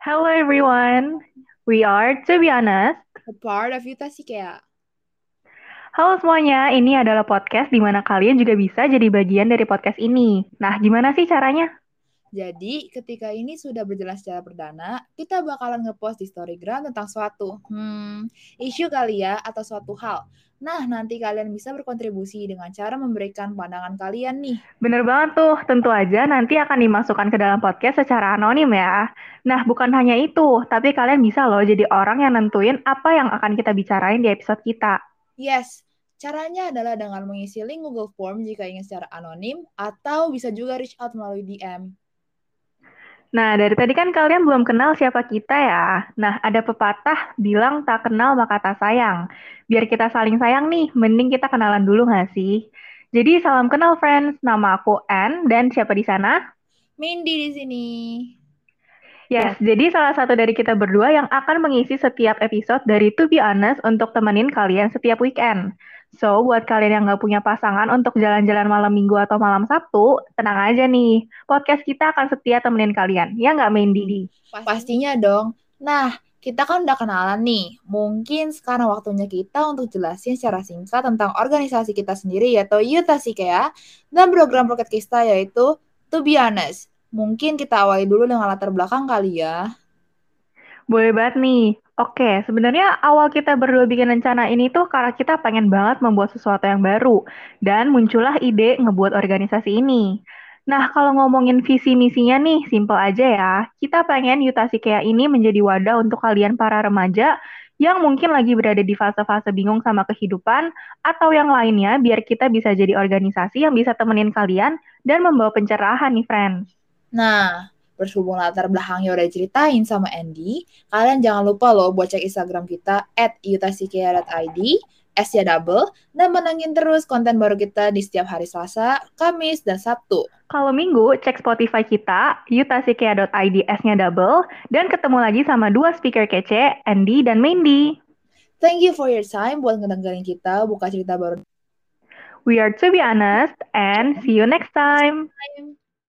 Hello everyone, we are To Be Honest. A part of Yuta Sikea. Halo semuanya, ini adalah podcast di mana kalian juga bisa jadi bagian dari podcast ini. Nah, gimana sih caranya? Jadi, ketika ini sudah berjalan secara perdana, kita bakalan ngepost di Storygram tentang suatu hmm, isu kali ya atau suatu hal. Nah, nanti kalian bisa berkontribusi dengan cara memberikan pandangan kalian nih. Bener banget tuh, tentu aja nanti akan dimasukkan ke dalam podcast secara anonim ya. Nah, bukan hanya itu, tapi kalian bisa loh jadi orang yang nentuin apa yang akan kita bicarain di episode kita. Yes, caranya adalah dengan mengisi link Google Form jika ingin secara anonim, atau bisa juga reach out melalui DM. Nah, dari tadi kan kalian belum kenal siapa kita ya. Nah, ada pepatah bilang tak kenal maka tak sayang. Biar kita saling sayang nih, mending kita kenalan dulu nggak sih? Jadi salam kenal friends, nama aku Anne dan siapa di sana? Mindy di sini. Yes, jadi salah satu dari kita berdua yang akan mengisi setiap episode dari To Be Honest untuk temenin kalian setiap weekend. So, buat kalian yang nggak punya pasangan untuk jalan-jalan malam minggu atau malam Sabtu, tenang aja nih. Podcast kita akan setia temenin kalian. Ya nggak main Didi? Pastinya dong. Nah, kita kan udah kenalan nih. Mungkin sekarang waktunya kita untuk jelasin secara singkat tentang organisasi kita sendiri yaitu Yuta ya. Dan program Pocket kita yaitu To Be Honest. Mungkin kita awali dulu dengan latar belakang kali ya. Boleh banget nih. Oke, sebenarnya awal kita berdua bikin rencana ini tuh karena kita pengen banget membuat sesuatu yang baru. Dan muncullah ide ngebuat organisasi ini. Nah, kalau ngomongin visi misinya nih, simple aja ya. Kita pengen Yutasi kayak ini menjadi wadah untuk kalian para remaja yang mungkin lagi berada di fase-fase bingung sama kehidupan, atau yang lainnya biar kita bisa jadi organisasi yang bisa temenin kalian dan membawa pencerahan nih, friends. Nah, berhubung latar belakangnya udah diceritain sama Andy, kalian jangan lupa loh buat cek Instagram kita at yutasikea.id, S ya double, dan menangin terus konten baru kita di setiap hari Selasa, Kamis, dan Sabtu. Kalau Minggu, cek Spotify kita, yutasikea.id S-nya double, dan ketemu lagi sama dua speaker kece, Andy dan Mandy. Thank you for your time buat ngedengerin kita buka cerita baru. We are to be honest, and see you next time.